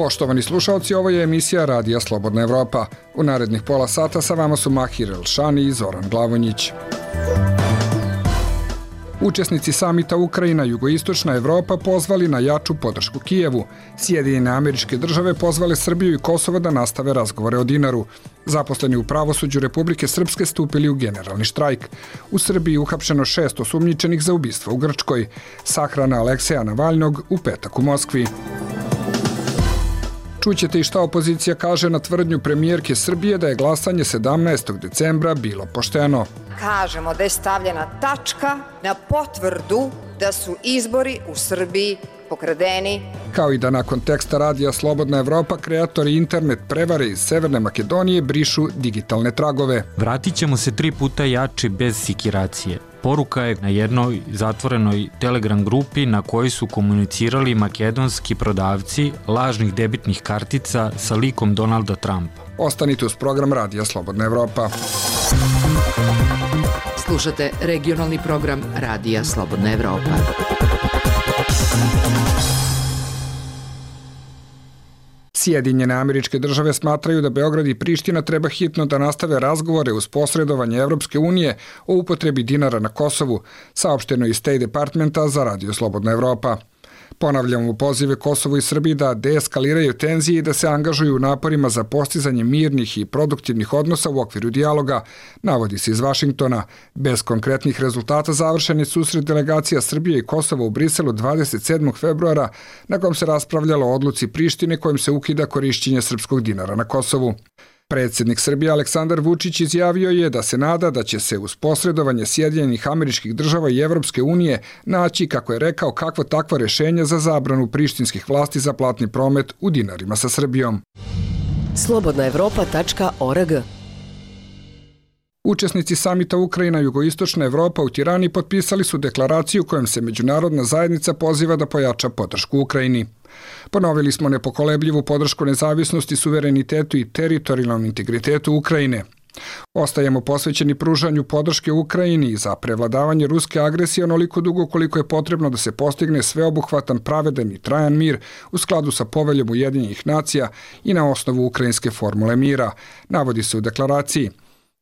Poštovani slušalci, ovo je emisija Radija Slobodna Evropa. U narednih pola sata sa vama su Mahir Elšani i Zoran Glavonjić. Učesnici samita Ukrajina Jugoistočna Evropa pozvali na jaču podršku Kijevu. Sjedinjene američke države pozvale Srbiju i Kosovo da nastave razgovore o dinaru. Zaposleni u pravosuđu Republike Srpske stupili u generalni štrajk. U Srbiji uhapšeno šest osumnjičenih za ubistvo u Grčkoj. Sahrana Alekseja Navalnog u petak u Moskvi. Čućete i šta opozicija kaže na tvrdnju premijerke Srbije da je glasanje 17. decembra bilo pošteno. Kažemo da je stavljena tačka na potvrdu da su izbori u Srbiji pokradeni. Kao i da nakon teksta radija Slobodna Evropa kreatori internet prevare iz Severne Makedonije brišu digitalne tragove. Vratit ćemo se tri puta jači bez sikiracije. Poruka je na jednoj zatvorenoj Telegram grupi na kojoj su komunicirali makedonski prodavci lažnih debitnih kartica sa likom Donalda Trumpa. Ostanite uz program Radija Slobodna Evropa. Slušate regionalni program Radija Slobodna Evropa. Sjedinjene američke države smatraju da Beograd i Priština treba hitno da nastave razgovore uz posredovanje Evropske unije o upotrebi dinara na Kosovu, saopšteno iz State Departmenta za Radio Slobodna Evropa. Ponavljamo pozive Kosovo i Srbiji da deeskaliraju tenzije i da se angažuju u naporima za postizanje mirnih i produktivnih odnosa u okviru dijaloga, navodi se iz Vašingtona. Bez konkretnih rezultata završen je susret delegacija Srbije i Kosova u Briselu 27. februara, na kom se raspravljalo o odluci Prištine kojim se ukida korišćenje srpskog dinara na Kosovu. Predsednik Srbije Aleksandar Vučić izjavio je da se nada da će se uz posredovanje Sjedinjenih američkih država i Evropske unije naći, kako je rekao, kakvo takvo rešenje za zabranu prištinskih vlasti za platni promet u dinarima sa Srbijom. Slobodnaevropa.org Učesnici samita Ukrajina Jugoistočna Evropa u Tirani potpisali su deklaraciju kojom se međunarodna zajednica poziva da pojača podršku Ukrajini. Ponovili smo nepokolebljivu podršku nezavisnosti, suverenitetu i teritorijalnom integritetu Ukrajine. Ostajemo posvećeni pružanju podrške Ukrajini za prevladavanje ruske agresije onoliko dugo koliko je potrebno da se postigne sveobuhvatan, pravedan i trajan mir u skladu sa poveljom Ujedinjenih nacija i na osnovu ukrajinske formule mira, navodi se u deklaraciji.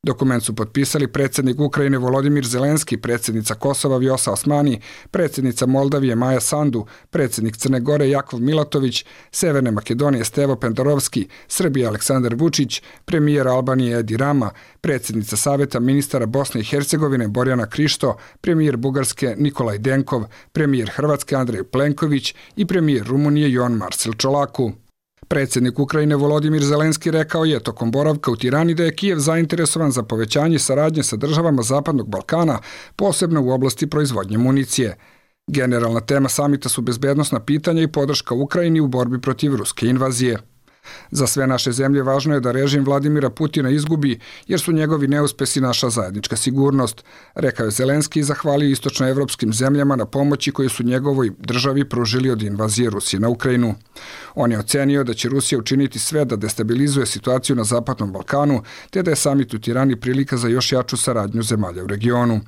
Dokument su potpisali predsednik Ukrajine Volodimir Zelenski, predsednica Kosova Vjosa Osmani, predsednica Moldavije Maja Sandu, predsednik Crne Gore Jakov Milatović, Severne Makedonije Stevo Pendarovski, Srbije Aleksandar Vučić, premijer Albanije Edi Rama, predsednica Saveta ministara Bosne i Hercegovine Borjana Krišto, premijer Bugarske Nikolaj Denkov, premijer Hrvatske Andrej Plenković i premijer Rumunije Jon Marcel Čolaku. Predsednik Ukrajine Volodimir Zelenski rekao je tokom boravka u Tirani da je Kijev zainteresovan za povećanje saradnje sa državama Zapadnog Balkana, posebno u oblasti proizvodnje municije. Generalna tema samita su bezbednostna pitanja i podrška Ukrajini u borbi protiv ruske invazije. Za sve naše zemlje važno je da režim Vladimira Putina izgubi, jer su njegovi neuspesi naša zajednička sigurnost, rekao je Zelenski i zahvalio istočnoevropskim zemljama na pomoći koju su njegovoj državi pružili od invazije Rusije na Ukrajinu. On je ocenio da će Rusija učiniti sve da destabilizuje situaciju na Zapadnom Balkanu, te da je samit u Tirani prilika za još jaču saradnju zemalja u regionu.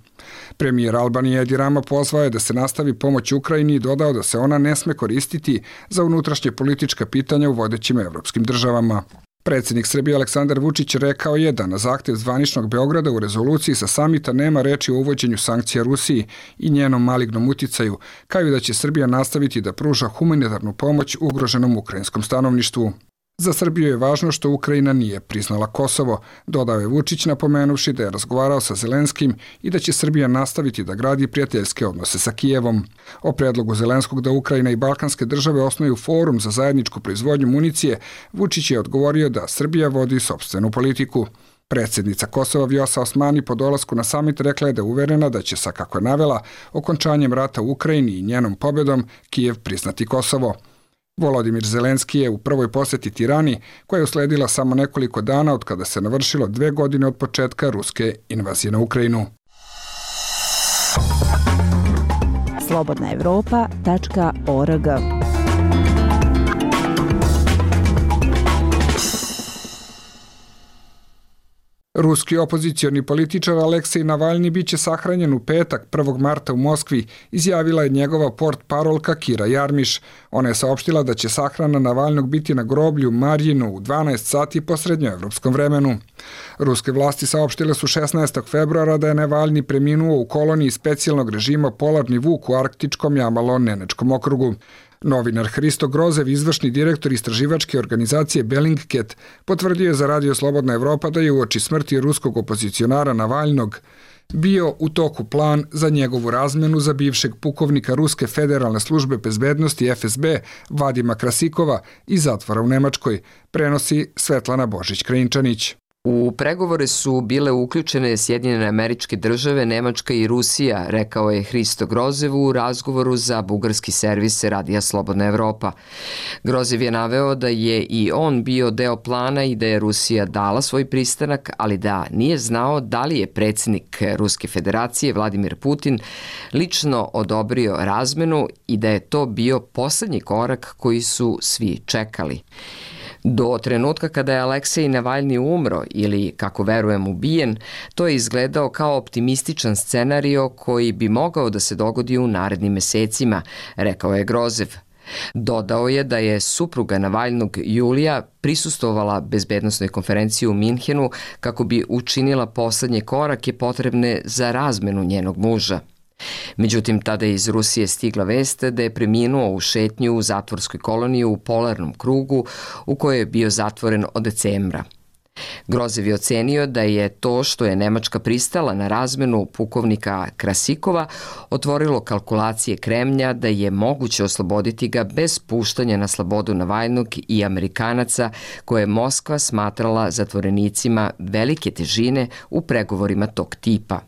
Premijer Albanije Edi Rama pozvao je da se nastavi pomoć Ukrajini i dodao da se ona ne sme koristiti za unutrašnje politička pitanja u vodećim evropskim državama. Predsednik Srbije Aleksandar Vučić rekao je da na zahtev zvaničnog Beograda u rezoluciji sa samita nema reči o uvođenju sankcija Rusiji i njenom malignom uticaju, kao i da će Srbija nastaviti da pruža humanitarnu pomoć ugroženom ukrajinskom stanovništvu. Za Srbiju je važno što Ukrajina nije priznala Kosovo, dodao je Vučić napomenuvši da je razgovarao sa Zelenskim i da će Srbija nastaviti da gradi prijateljske odnose sa Kijevom. O predlogu Zelenskog da Ukrajina i balkanske države osnuju forum za zajedničku proizvodnju municije, Vučić je odgovorio da Srbija vodi sobstvenu politiku. Predsednica Kosova Vjosa Osmani po dolasku na samit rekla je da je uverena da će sa, kako je navela, okončanjem rata u Ukrajini i njenom pobedom Kijev priznati Kosovo. Volodimir Zelenski je u prvoj poseti Tirani, koja je usledila samo nekoliko dana od kada se navršilo dve godine od početka ruske invazije na Ukrajinu. slobodnaevropa.org Ruski opozicioni političar Aleksej Navalni biće sahranjen u petak 1. marta u Moskvi, izjavila je njegova port parolka Kira Jarmiš. Ona je saopštila da će sahrana Navalnog biti na groblju Marjinu u 12 sati po srednjoevropskom vremenu. Ruske vlasti saopštile su 16. februara da je Navalni preminuo u koloniji specijalnog režima Polarni vuk u arktičkom Jamalon-Nenečkom okrugu. Novinar Hristo Grozev, izvršni direktor istraživačke organizacije Bellingcat, potvrdio je za Radio Slobodna Evropa da je uoči smrti ruskog opozicionara Navalnog bio u toku plan za njegovu razmenu za bivšeg pukovnika Ruske federalne službe bezbednosti FSB Vadima Krasikova iz zatvora u Nemačkoj, prenosi Svetlana Božić-Krajinčanić. U pregovore su bile uključene Sjedinjene američke države, Nemačka i Rusija, rekao je Hristo Grozev u razgovoru za bugarski servis Radija Slobodna Evropa. Grozev je naveo da je i on bio deo plana i da je Rusija dala svoj pristanak, ali da nije znao da li je predsednik Ruske federacije Vladimir Putin lično odobrio razmenu i da je to bio poslednji korak koji su svi čekali. Do trenutka kada je Aleksej Navalni umro ili, kako verujem, ubijen, to je izgledao kao optimističan scenario koji bi mogao da se dogodi u narednim mesecima, rekao je Grozev. Dodao je da je supruga Navalnog Julija prisustovala bezbednostnoj konferenciji u Minhenu kako bi učinila poslednje korake potrebne za razmenu njenog muža. Međutim, tada je iz Rusije stigla vest da je preminuo u šetnju u zatvorskoj koloniji u polarnom krugu u kojoj je bio zatvoren od decembra. Grozev je ocenio da je to što je Nemačka pristala na razmenu pukovnika Krasikova otvorilo kalkulacije Kremlja da je moguće osloboditi ga bez puštanja na slobodu Navajnog i Amerikanaca koje je Moskva smatrala zatvorenicima velike težine u pregovorima tog tipa.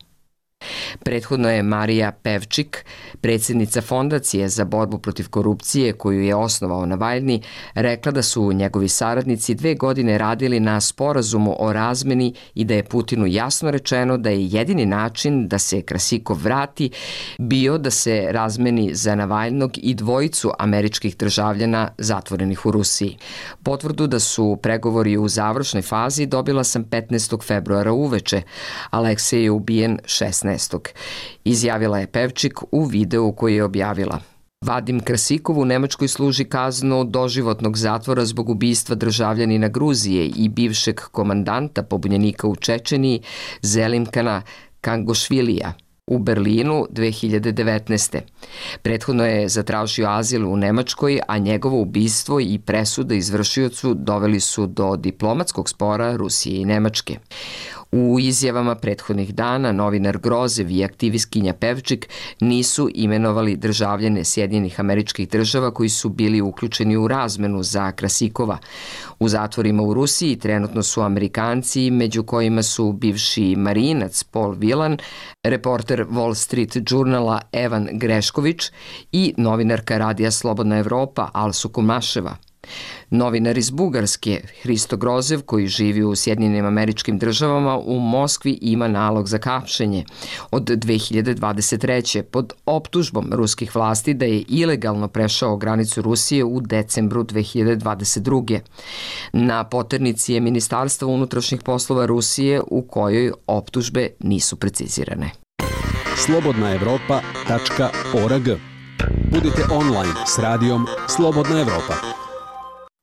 Prethodno je Marija Pevčik, predsednica Fondacije za borbu protiv korupcije koju je osnovao Navaljni, rekla da su njegovi saradnici dve godine radili na sporazumu o razmeni i da je Putinu jasno rečeno da je jedini način da se Krasikov vrati bio da se razmeni za Navaljnog i dvojicu američkih državljana zatvorenih u Rusiji. Potvrdu da su pregovori u završnoj fazi dobila sam 15. februara uveče. Aleksej je ubijen 16 15. Izjavila je Pevčik u videu koji je objavila. Vadim Krasikov u Nemačkoj služi kaznu doživotnog zatvora zbog ubistva državljanina Gruzije i bivšeg komandanta pobunjenika u Čečeniji Zelimkana Kangošvilija u Berlinu 2019. Prethodno je zatražio azil u Nemačkoj, a njegovo ubistvo i presuda izvršiocu doveli su do diplomatskog spora Rusije i Nemačke. U izjavama prethodnih dana novinar Grozev i aktivistkinja Pevčik nisu imenovali državljene Sjedinjenih američkih država koji su bili uključeni u razmenu za Krasikova. U zatvorima u Rusiji trenutno su Amerikanci, među kojima su bivši marinac Paul Vilan, reporter Wall Street Journala Evan Grešković i novinarka Radija Slobodna Evropa Alsu Kumaševa. Novinar iz Bugarske, Hristo Grozev, koji živi u Sjedinjenim američkim državama, u Moskvi ima nalog za kapšenje od 2023. pod optužbom ruskih vlasti da je ilegalno prešao granicu Rusije u decembru 2022. Na poternici je Ministarstvo unutrašnjih poslova Rusije u kojoj optužbe nisu precizirane. Slobodna Evropa.org Budite online s radijom Slobodna Evropa.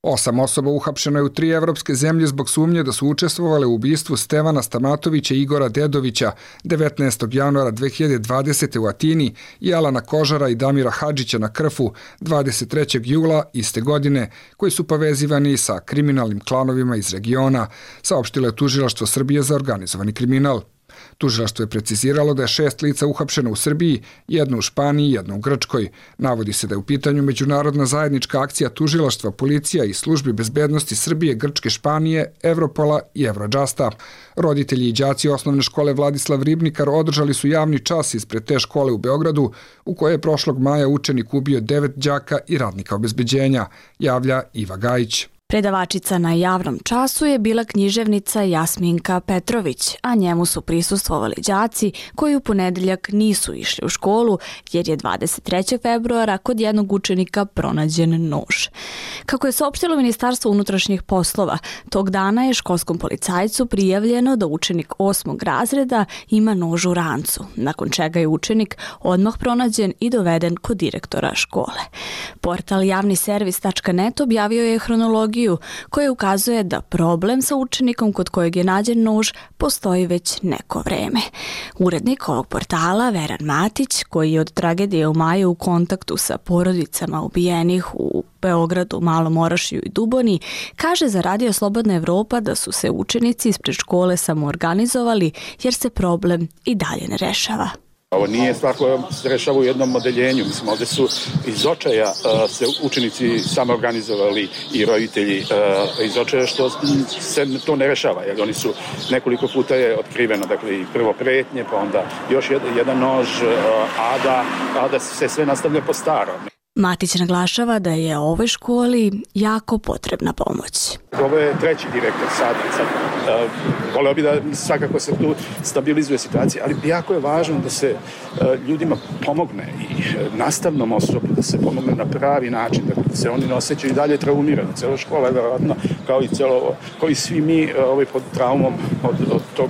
Osam osoba uhapšeno je u tri evropske zemlje zbog sumnje da su učestvovale u ubistvu Stevana Stamatovića i Igora Dedovića 19. januara 2020. u Atini i Alana Kožara i Damira Hadžića na Krfu 23. jula iste godine, koji su povezivani sa kriminalnim klanovima iz regiona, saopštilo je tužilaštvo Srbije za organizovani kriminal. Tužilaštvo je preciziralo da je šest lica uhapšeno u Srbiji, jedno u Španiji, jedno u Grčkoj. Navodi se da je u pitanju međunarodna zajednička akcija tužilaštva, policija i službi bezbednosti Srbije, Grčke, Španije, Evropola i Evrodžasta. Roditelji i đaci osnovne škole Vladislav Ribnikar održali su javni čas ispred te škole u Beogradu, u kojoj je prošlog maja učenik ubio devet đaka i radnika obezbeđenja, javlja Iva Gajić. Predavačica na javnom času je bila književnica Jasminka Petrović, a njemu su prisustvovali đaci koji u ponedeljak nisu išli u školu jer je 23. februara kod jednog učenika pronađen nož. Kako je saopštilo Ministarstvo unutrašnjih poslova, tog dana je školskom policajcu prijavljeno da učenik osmog razreda ima nož u rancu, nakon čega je učenik odmah pronađen i doveden kod direktora škole. Portal javniservis.net objavio je hronologiju koja ukazuje da problem sa učenikom kod kojeg je nađen nož postoji već neko vreme. Urednik ovog portala, Veran Matić, koji je od tragedije u maju u kontaktu sa porodicama ubijenih u Beogradu, Malom Orašiju i Duboni, kaže za Radio Slobodna Evropa da su se učenici ispred škole samoorganizovali jer se problem i dalje ne rešava. Ovo nije stvar koja se rešava u jednom odeljenju. Mislim, ovde su iz očaja uh, se učenici samo organizovali i roditelji uh, iz očaja što se to ne rešava, jer oni su nekoliko puta je otkriveno, dakle i prvo pretnje, pa onda još jedan, nož, uh, a da, a da se sve nastavlja po starom. Matić naglašava da je ovoj školi jako potrebna pomoć. Ovo je treći direktor sada. sad uh, voleo bi da svakako se tu stabilizuje situacija, ali jako je važno da se uh, ljudima pomogne i uh, nastavnom osobu da se pomogne na pravi način, da se oni ne osjećaju i dalje traumirani. Cela škola je verovatno kao i celo, kao i svi mi uh, ovaj pod traumom od, od tog,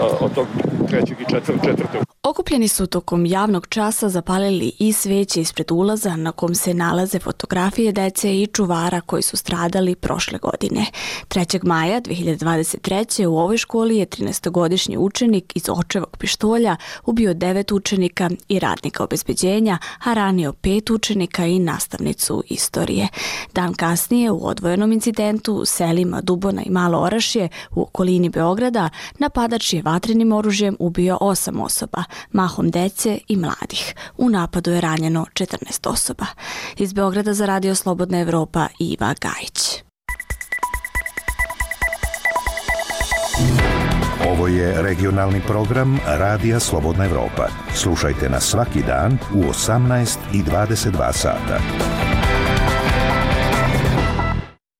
uh, od tog trećeg i četvr, četvrtog. Okupljeni su tokom javnog časa zapalili i sveće ispred ulaza na kom se nalaze fotografije dece i čuvara koji su stradali prošle godine. 3. maja 2023. u ovoj školi je 13-godišnji učenik iz očevog pištolja ubio devet učenika i radnika obezbeđenja, a ranio pet učenika i nastavnicu istorije. Dan kasnije u odvojenom incidentu u selima Dubona i Malo Orašje u okolini Beograda napadač je vatrenim oružjem ubio osam osoba, mahom dece i mladih. U napadu je ranjeno 14 osoba. Iz Beograda za Radio Slobodna Evropa Iva Gajić. Ovo je regionalni program Radija Slobodna Evropa. Slušajte nas svaki dan u 18 i 22 sata.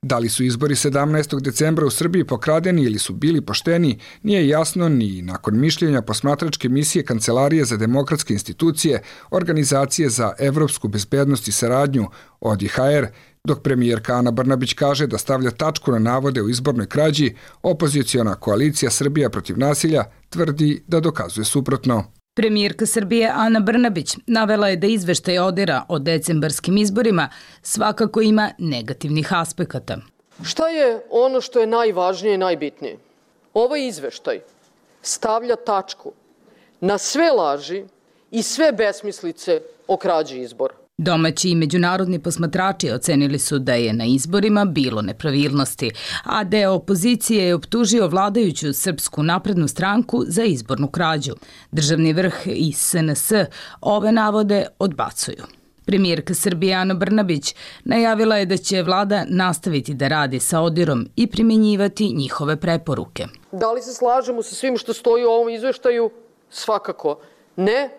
Da li su izbori 17. decembra u Srbiji pokradeni ili su bili pošteni, nije jasno ni nakon mišljenja posmatračke misije Kancelarije za demokratske institucije, Organizacije za evropsku bezbednost i saradnju od IHR, dok premijerka Ana Brnabić kaže da stavlja tačku na navode u izbornoj krađi, opozicijona koalicija Srbija protiv nasilja tvrdi da dokazuje suprotno. Premijerka Srbije Ana Brnabić navela je da izveštaj odira o decembarskim izborima svakako ima negativnih aspekata. Šta je ono što je najvažnije i najbitnije? Ovaj izveštaj stavlja tačku na sve laži i sve besmislice o krađi izbora. Domaći i međunarodni posmatrači ocenili su da je na izborima bilo nepravilnosti, a deo opozicije je optužio vladajuću Srpsku naprednu stranku za izbornu krađu. Državni vrh i SNS ove navode odbacuju. Premijerka Srbije Ana Brnabić najavila je da će vlada nastaviti da radi sa Odirom i primjenjivati njihove preporuke. Da li se slažemo sa svim što stoji u ovom izveštaju? Svakako ne,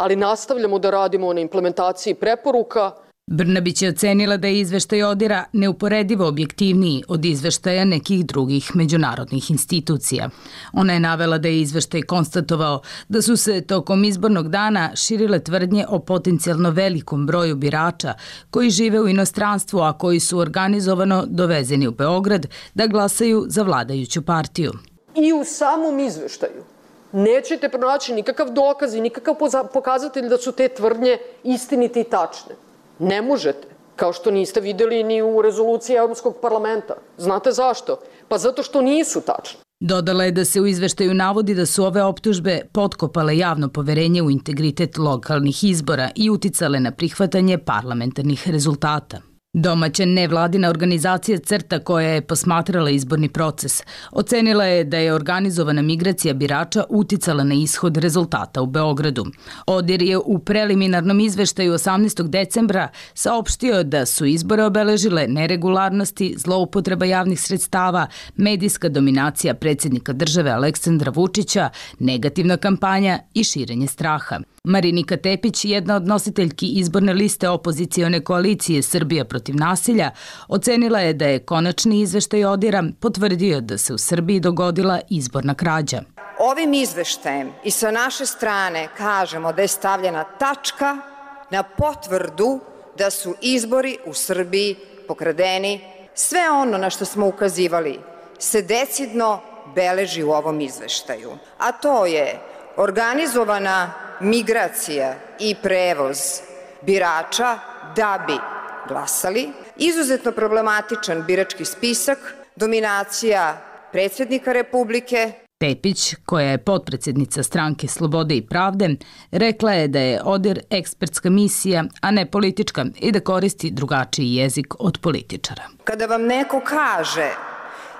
ali nastavljamo da radimo na implementaciji preporuka. Brnabić je ocenila da je izveštaj Odira neuporedivo objektivniji od izveštaja nekih drugih međunarodnih institucija. Ona je navela da je izveštaj konstatovao da su se tokom izbornog dana širile tvrdnje o potencijalno velikom broju birača koji žive u inostranstvu, a koji su organizovano dovezeni u Beograd da glasaju za vladajuću partiju. I u samom izveštaju nećete pronaći nikakav dokaz i nikakav pokazatelj da su te tvrdnje istinite i tačne. Ne možete, kao što niste videli ni u rezoluciji Evropskog parlamenta. Znate zašto? Pa zato što nisu tačne. Dodala je da se u izveštaju navodi da su ove optužbe potkopale javno poverenje u integritet lokalnih izbora i uticale na prihvatanje parlamentarnih rezultata. Domaća nevladina organizacija CRTA koja je posmatrala izborni proces ocenila je da je organizovana migracija birača uticala na ishod rezultata u Beogradu. Odir je u preliminarnom izveštaju 18. decembra saopštio da su izbore obeležile neregularnosti, zloupotreba javnih sredstava, medijska dominacija predsjednika države Aleksandra Vučića, negativna kampanja i širenje straha. Marinika Tepić, jedna od nositeljki izborne liste opozicione koalicije Srbija protiv protiv nasilja, ocenila je da je konačni izveštaj Odira potvrdio da se u Srbiji dogodila izborna krađa. Ovim izveštajem i sa naše strane kažemo da je stavljena tačka na potvrdu da su izbori u Srbiji pokradeni. Sve ono na što smo ukazivali se decidno beleži u ovom izveštaju, a to je organizovana migracija i prevoz birača da bi glasali, izuzetno problematičan birački spisak, dominacija predsednika Republike, Tepić, koja je potpredsednica stranke Slobode i pravde, rekla je da je ODIR ekspertska misija, a ne politička i da koristi drugačiji jezik od političara. Kada vam neko kaže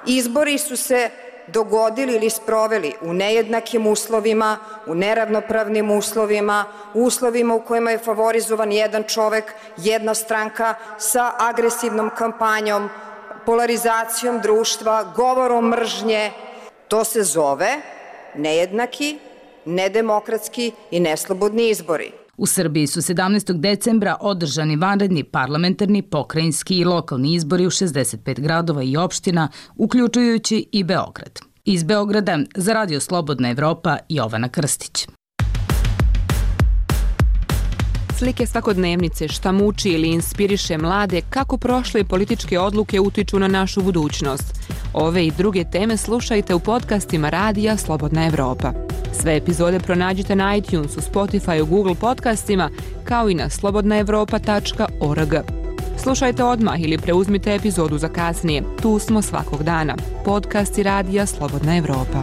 izbori su se dogodili ili sproveli u nejednakim uslovima, u neravnopravnim uslovima, u uslovima u kojima je favorizovan jedan čovek, jedna stranka sa agresivnom kampanjom, polarizacijom društva, govorom mržnje, To se zove nejednaki, nedemokratski i neslobodni izbori. U Srbiji su 17. decembra održani vanredni parlamentarni, pokrajinski i lokalni izbori u 65 gradova i opština, uključujući i Beograd. Iz Beograda za Radio Slobodna Evropa Jovana Krstić. Slike svakodnevnice, šta muči ili inspiriše mlade, kako prošle političke odluke utiču na našu budućnost. Ove i druge teme slušajte u podcastima Radija Slobodna Evropa. Sve epizode pronađite na iTunesu, Spotify, Google podcastima, kao i na slobodnaevropa.org. Slušajte odmah ili preuzmite epizodu za kasnije. Tu smo svakog dana. Podcasti Radija Slobodna Evropa.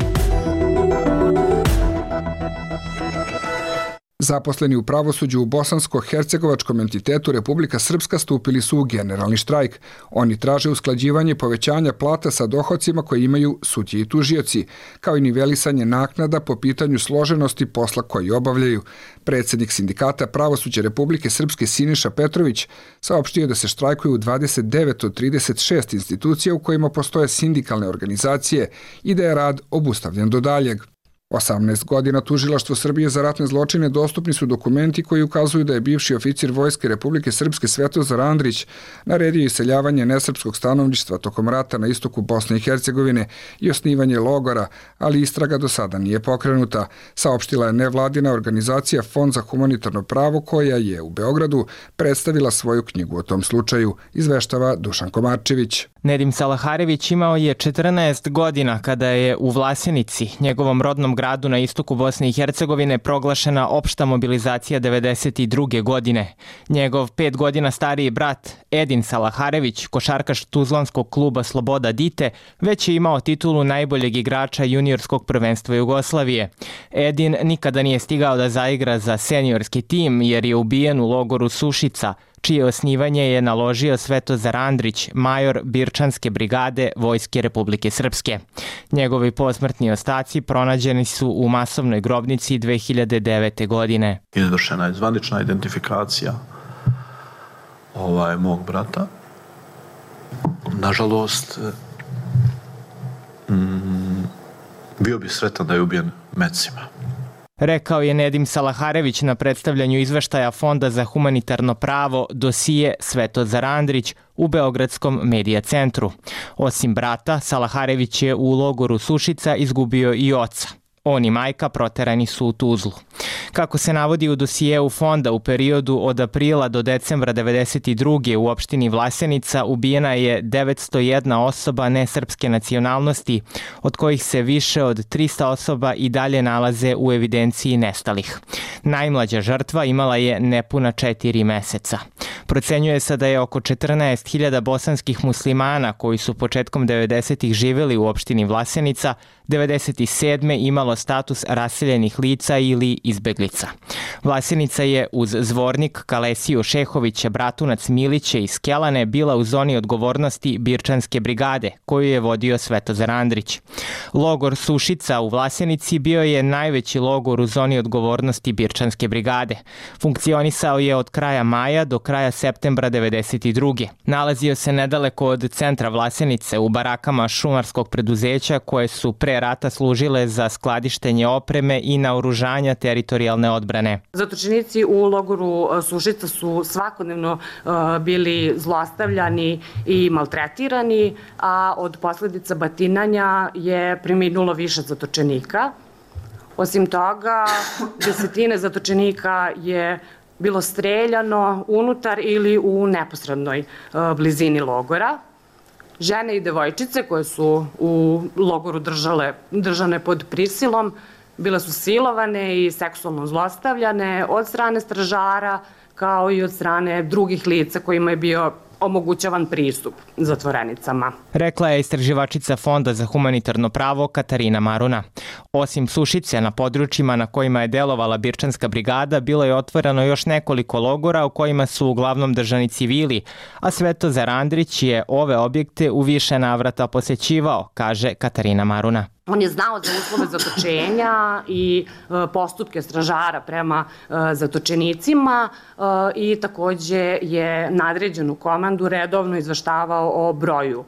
Zaposleni u pravosuđu u bosansko-hercegovačkom entitetu Republika Srpska stupili su u generalni štrajk. Oni traže usklađivanje povećanja plata sa dohodcima koje imaju sudje i tužioci, kao i nivelisanje naknada po pitanju složenosti posla koji obavljaju. Predsednik sindikata pravosuđa Republike Srpske Siniša Petrović saopštio da se štrajkuju u 29 od 36 institucija u kojima postoje sindikalne organizacije i da je rad obustavljen do daljeg. 18 godina tužilaštvo Srbije za ratne zločine dostupni su dokumenti koji ukazuju da je bivši oficir Vojske Republike Srpske Svetozar Andrić naredio iseljavanje nesrpskog stanovništva tokom rata na istoku Bosne i Hercegovine i osnivanje logora, ali istraga do sada nije pokrenuta, saopštila je nevladina organizacija Fond za humanitarno pravo koja je u Beogradu predstavila svoju knjigu o tom slučaju, izveštava Dušan Komarčević. Nedim Salaharević imao je 14 godina kada je u Vlasenici, njegovom rodnom gradu na istoku Bosne i Hercegovine, proglašena opšta mobilizacija 92. godine. Njegov pet godina stariji brat Edin Salaharević, košarkaš Tuzlanskog kluba Sloboda Dite, već je imao titulu najboljeg igrača juniorskog prvenstva Jugoslavije. Edin nikada nije stigao da zaigra za seniorski tim jer je ubijen u logoru Sušica, čije osnivanje je naložio Svetozar Andrić, major Birčanske brigade Vojske Republike Srpske. Njegovi posmrtni ostaci pronađeni su u masovnoj grobnici 2009. godine. Izvršena je zvanična identifikacija ovaj, mog brata. Nažalost, mm, bio bi sretan da je ubijen mecima rekao je Nedim Salaharević na predstavljanju izveštaja Fonda za humanitarno pravo dosije Svetozar Andrić u Beogradskom medija centru. Osim brata, Salaharević je u logoru Sušica izgubio i oca. On i majka proterani su u Tuzlu. Kako se navodi u dosijeu fonda u periodu od aprila do decembra 92. u opštini Vlasenica ubijena je 901 osoba nesrpske nacionalnosti, od kojih se više od 300 osoba i dalje nalaze u evidenciji nestalih. Najmlađa žrtva imala je nepuna četiri meseca. Procenjuje se da je oko 14.000 bosanskih muslimana koji su početkom 90. živeli u opštini Vlasenica 97. imalo status raseljenih lica ili izbeglica. Vlasenica je uz zvornik Kalesiju Šehovića, Bratunac Miliće i Skelane bila u zoni odgovornosti Birčanske brigade, koju je vodio Svetozar Andrić. Logor Sušica u Vlasenici bio je najveći logor u zoni odgovornosti Birčanske brigade. Funkcionisao je od kraja maja do kraja septembra 92. Nalazio se nedaleko od centra Vlasenice u barakama šumarskog preduzeća koje su pre rata služile za skladištenje opreme i naoružanja teritorijalne odbrane. Zatočenici u logoru e, Sušica su svakodnevno e, bili zlostavljani i maltretirani, a od posledica batinanja je preminulo više zatočenika. Osim toga, desetine zatočenika je bilo streljano unutar ili u neposrednoj blizini logora. Žene i devojčice koje su u logoru držale, držane pod prisilom bile su silovane i seksualno zlostavljane od strane stražara kao i od strane drugih lica kojima je bio omogućavan pristup zatvorenicama. Rekla je istraživačica Fonda za humanitarno pravo Katarina Maruna. Osim Sušice na područjima na kojima je delovala Birčanska brigada, bilo je otvoreno još nekoliko logora u kojima su uglavnom držani civili, a Svetozar Andrić je ove objekte u više navrata posećivao, kaže Katarina Maruna. On je znao za uslove zatočenja i e, postupke stražara prema e, zatočenicima e, i takođe je nadređenu komandu redovno izvaštavao o broju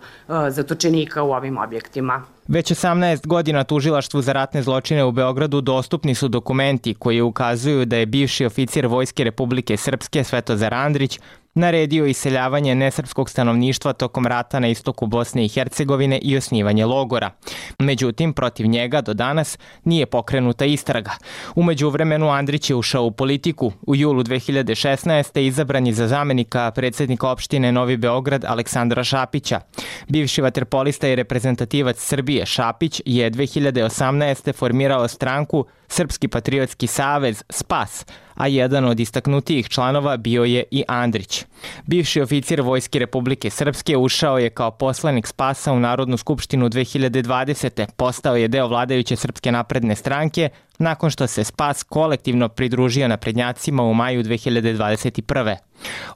zatočenika u ovim objektima. Već 18 godina tužilaštvu za ratne zločine u Beogradu dostupni su dokumenti koji ukazuju da je bivši oficir Vojske Republike Srpske Svetozar Andrić naredio iseljavanje nesrpskog stanovništva tokom rata na istoku Bosne i Hercegovine i osnivanje logora. Međutim, protiv njega do danas nije pokrenuta istraga. Umeđu vremenu Andrić je ušao u politiku. U julu 2016. izabran je za zamenika predsednika opštine Novi Beograd Aleksandra Šapića. Bivši vaterpolista i reprezentativac Srbije Šapić je 2018. formirao stranku Srpski patriotski savez SPAS, a jedan od istaknutijih članova bio je i Andrić. Bivši oficir Vojske Republike Srpske ušao je kao poslanik Spasa u Narodnu skupštinu 2020. Postao je deo vladajuće Srpske napredne stranke nakon što se Spas kolektivno pridružio naprednjacima u maju 2021.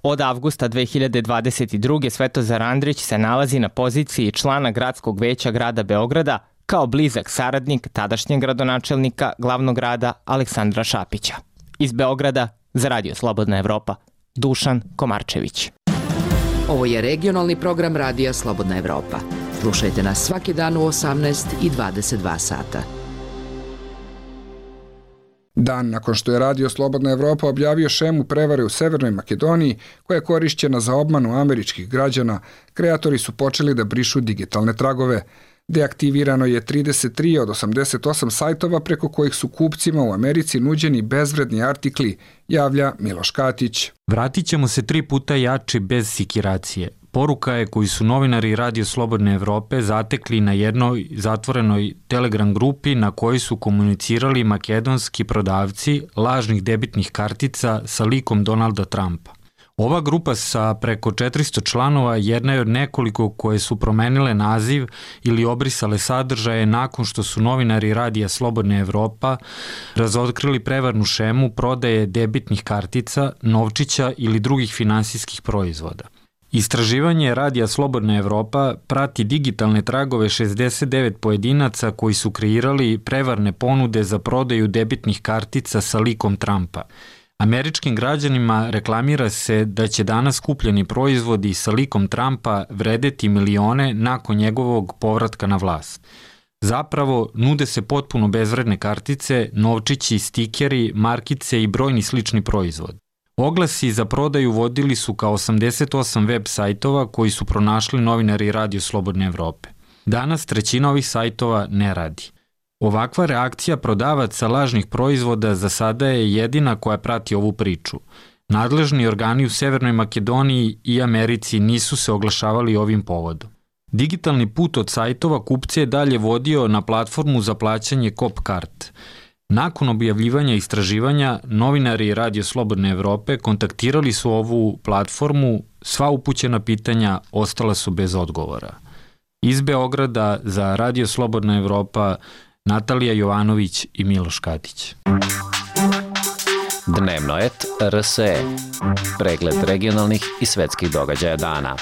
Od avgusta 2022. Svetozar Andrić se nalazi na poziciji člana gradskog veća grada Beograda, kao blizak saradnik tadašnjeg gradonačelnika glavnog grada Aleksandra Šapića. Iz Beograda za Radio Slobodna Evropa, Dušan Komarčević. Ovo je regionalni program Radija Slobodna Evropa. Slušajte nas svaki dan u 18 i 22 sata. Dan nakon što je Radio Slobodna Evropa objavio šemu prevare u Severnoj Makedoniji, koja je korišćena za obmanu američkih građana, kreatori su počeli da brišu digitalne tragove – Deaktivirano je 33 od 88 sajtova preko kojih su kupcima u Americi nuđeni bezvredni artikli, javlja Miloš Katić. Vratit ćemo se tri puta jači bez sikiracije. Poruka je koju su novinari Radio Slobodne Evrope zatekli na jednoj zatvorenoj Telegram grupi na kojoj su komunicirali makedonski prodavci lažnih debitnih kartica sa likom Donalda Trumpa. Ova grupa sa preko 400 članova jedna je od nekoliko koje su promenile naziv ili obrisale sadržaje nakon što su novinari Radija Slobodna Evropa razotkrili prevarnu šemu prodaje debitnih kartica, novčića ili drugih finansijskih proizvoda. Istraživanje Radija Slobodna Evropa prati digitalne tragove 69 pojedinaca koji su kreirali prevarne ponude za prodaju debitnih kartica sa likom Trumpa – Američkim građanima reklamira se da će danas kupljeni proizvodi sa likom Trumpa vredeti milione nakon njegovog povratka na vlast. Zapravo, nude se potpuno bezvredne kartice, novčići, stikeri, markice i brojni slični proizvod. Oglasi za prodaju vodili su kao 88 web sajtova koji su pronašli novinari Radio Slobodne Evrope. Danas trećina ovih sajtova ne radi. Ovakva reakcija prodavaca lažnih proizvoda za sada je jedina koja prati ovu priču. Nadležni organi u Severnoj Makedoniji i Americi nisu se oglašavali ovim povodom. Digitalni put od sajtova kupce je dalje vodio na platformu za plaćanje Copcart. Nakon objavljivanja istraživanja, novinari Radio Slobodne Evrope kontaktirali su ovu platformu, sva upućena pitanja ostala su bez odgovora. Iz Beograda za Radio Slobodna Evropa Natalija Jovanović i Miloš Katić. Dnevno et RSE. Pregled regionalnih i svetskih događaja dana.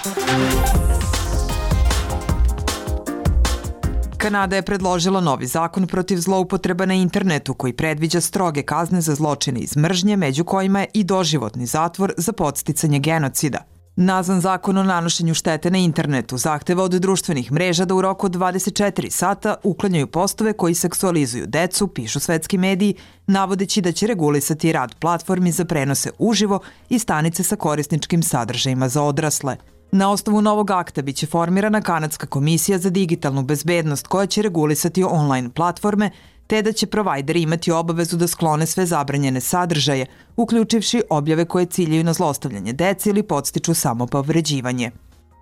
Kanada je predložila novi zakon protiv zloupotreba na internetu koji predviđa stroge kazne za zločine iz mržnje, među kojima je i doživotni zatvor za podsticanje genocida. Nazvan zakon o nanošenju štete na internetu zahteva od društvenih mreža da u roku od 24 sata uklanjaju postove koji seksualizuju decu, pišu svetski mediji, navodeći da će regulisati rad platformi za prenose uživo i stanice sa korisničkim sadržajima za odrasle. Na osnovu novog akta biće formirana Kanadska komisija za digitalnu bezbednost koja će regulisati online platforme te da će provajderi imati obavezu da sklone sve zabranjene sadržaje, uključivši objave koje ciljaju na zlostavljanje dece ili podstiču samopovređivanje.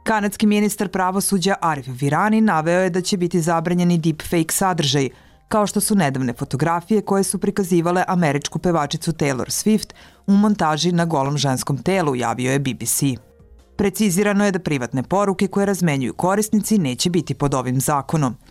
Kanadski ministar pravosuđa Arif Virani naveo je da će biti zabranjeni deepfake sadržaj, kao što su nedavne fotografije koje su prikazivale američku pevačicu Taylor Swift u montaži na golom ženskom telu, javio je BBC. Precizirano je da privatne poruke koje razmenjuju korisnici neće biti pod ovim zakonom –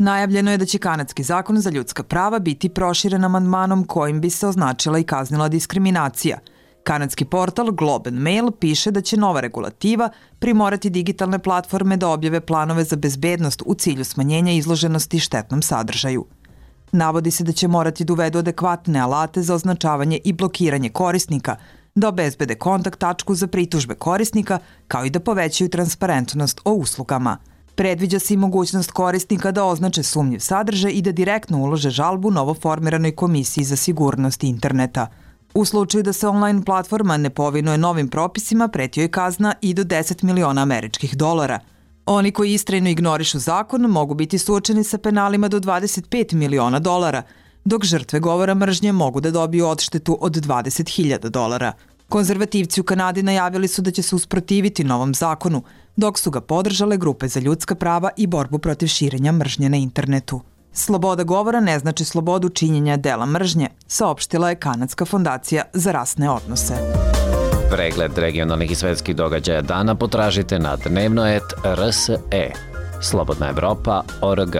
Najavljeno je da će kanadski zakon za ljudska prava biti proširen amandmanom kojim bi se označila i kaznila diskriminacija. Kanadski portal Globe and Mail piše da će nova regulativa primorati digitalne platforme da objave planove za bezbednost u cilju smanjenja izloženosti štetnom sadržaju. Navodi se da će morati da uvedu adekvatne alate za označavanje i blokiranje korisnika, da obezbede kontakt tačku za pritužbe korisnika, kao i da povećaju transparentnost o uslugama – Predviđa se i mogućnost korisnika da označe sumnjiv sadržaj i da direktno ulože žalbu novoformiranoj komisiji za sigurnost interneta. U slučaju da se online platforma ne povinuje novim propisima, pretio je kazna i do 10 miliona američkih dolara. Oni koji istrajno ignorišu zakon mogu biti suočeni sa penalima do 25 miliona dolara, dok žrtve govora mržnje mogu da dobiju odštetu od 20.000 dolara. Konzervativci u Kanadi najavili su da će se usprotiviti novom zakonu, dok su ga podržale grupe za ljudska prava i borbu protiv širenja mržnje na internetu. Sloboda govora ne znači slobodu činjenja dela mržnje, saopštila je Kanadska fondacija za rasne odnose. Pregled regionalnih i svetskih događaja dana potražite na dnevnoet.rse. Slobodna Evropa.org.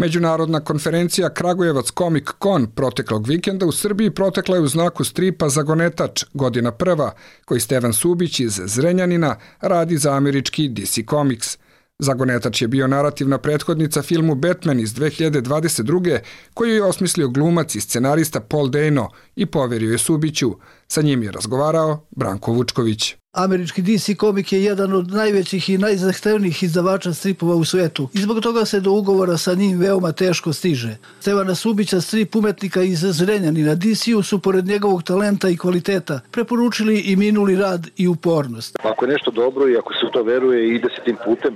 Međunarodna konferencija Kragujevac Comic Con proteklog vikenda u Srbiji protekla je u znaku stripa Zagonetač, godina prva, koji Stevan Subić iz Zrenjanina radi za američki DC Comics. Zagonetač je bio narativna prethodnica filmu Batman iz 2022. koju je osmislio glumac i scenarista Paul Dano i poverio je Subiću. Sa njim je razgovarao Branko Vučković. Američki DC komik je jedan od najvećih i najzahtevnijih izdavača stripova u svetu i zbog toga se do ugovora sa njim veoma teško stiže. Stevana Subića, strip umetnika iz Zrenjanina, DC-u su pored njegovog talenta i kvaliteta preporučili i minuli rad i upornost. Ako je nešto dobro i ako se u to veruje ide se tim putem,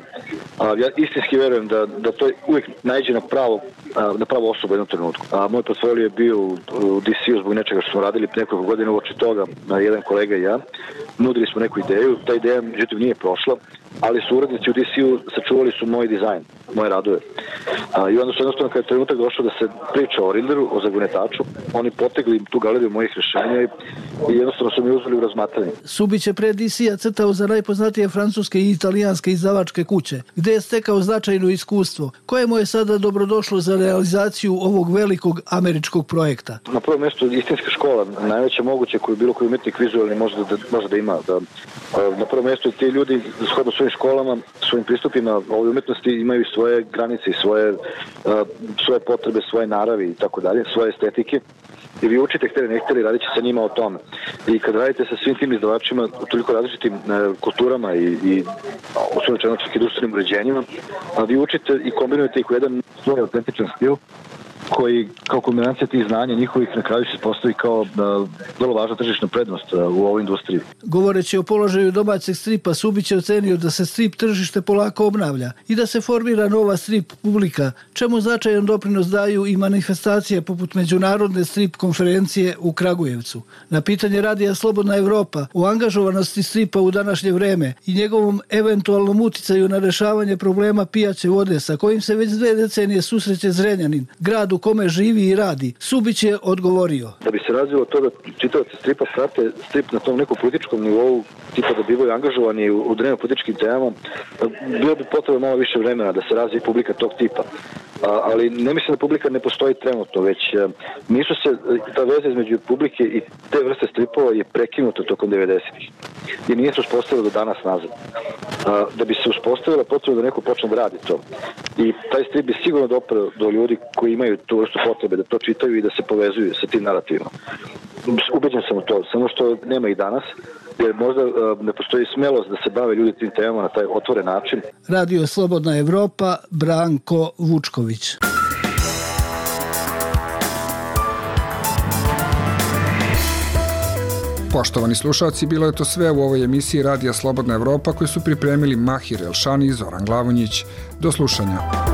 a, ja istinski verujem da, da to uvijek najđe na pravo na pravo osobu u jednom trenutku. A moj portfolio je bio u, u DC-u zbog nečega što smo radili nekoliko godina uoči toga, jedan kolega i ja. Nudili smo neku ideju, ta ideja međutim nije prošla, ali su urednici u DC-u sačuvali su moj dizajn, moje radove. A, I onda su jednostavno kada je trenutak došao da se priča o Riddleru, o zagunetaču, oni potegli tu galeriju mojih rešenja i, i jednostavno su mi uzeli u razmatranje. Subić je pre DC-a crtao za najpoznatije francuske i italijanske izdavačke kuće, gde je stekao značajno iskustvo, koje mu je sada dobrodošlo za realizaciju ovog velikog američkog projekta. Na prvom mjestu istinska škola, najveća moguća koju bilo koji umetnik vizualni može da, može da ima. Da, na prvom mjestu ti ljudi, shodno svojim školama, svojim pristupima ovoj umetnosti imaju svoje granice i svoje, svoje potrebe, svoje naravi i tako dalje, svoje estetike i vi učite hteli ne hteli radit će sa njima o tome. I kad radite sa svim tim izdavačima u toliko različitim e, kulturama i, i osnovno čak i društvenim uređenjima, a vi učite i kombinujete ih u jedan svoj autentičan stil koji kao kombinacija tih znanja njihovih na kraju se postavi kao da, vrlo važna tržišna prednost uh, u ovoj industriji. Govoreći o položaju domaćeg stripa, Subić je ocenio da se strip tržište polako obnavlja i da se formira nova strip publika, čemu značajan doprinos daju i manifestacije poput Međunarodne strip konferencije u Kragujevcu. Na pitanje radija Slobodna Evropa o angažovanosti stripa u današnje vreme i njegovom eventualnom uticaju na rešavanje problema pijaće vode sa kojim se već dve decenije susreće Zrenjanin, grad u kome živi i radi. Subić je odgovorio. Da bi se razvilo to da čitavci stripa prate strip na tom nekom političkom nivou, tipa da bivaju angažovani u, u dnevno političkim temama, bilo bi potrebno malo više vremena da se razvije publika tog tipa. A, ali ne mislim da publika ne postoji trenutno, već a, nisu se, ta veza između publike i te vrste stripova je prekinuta tokom 90-ih. I nije se uspostavila do danas nazad. Da bi se uspostavila potrebno da neko počne da radi to. I taj strip bi sigurno doprao do ljudi koji imaju tu vrstu potrebe da to čitaju i da se povezuju sa tim narativima. Ubeđen sam u to, samo što nema i danas, jer možda ne postoji smelost da se bave ljudi tim temama na taj otvoren način. Radio Slobodna Evropa, Branko Vučković. Poštovani slušalci, bilo je to sve u ovoj emisiji Radija Slobodna Evropa koju su pripremili Mahir Elšani i Zoran Glavonjić. Do slušanja.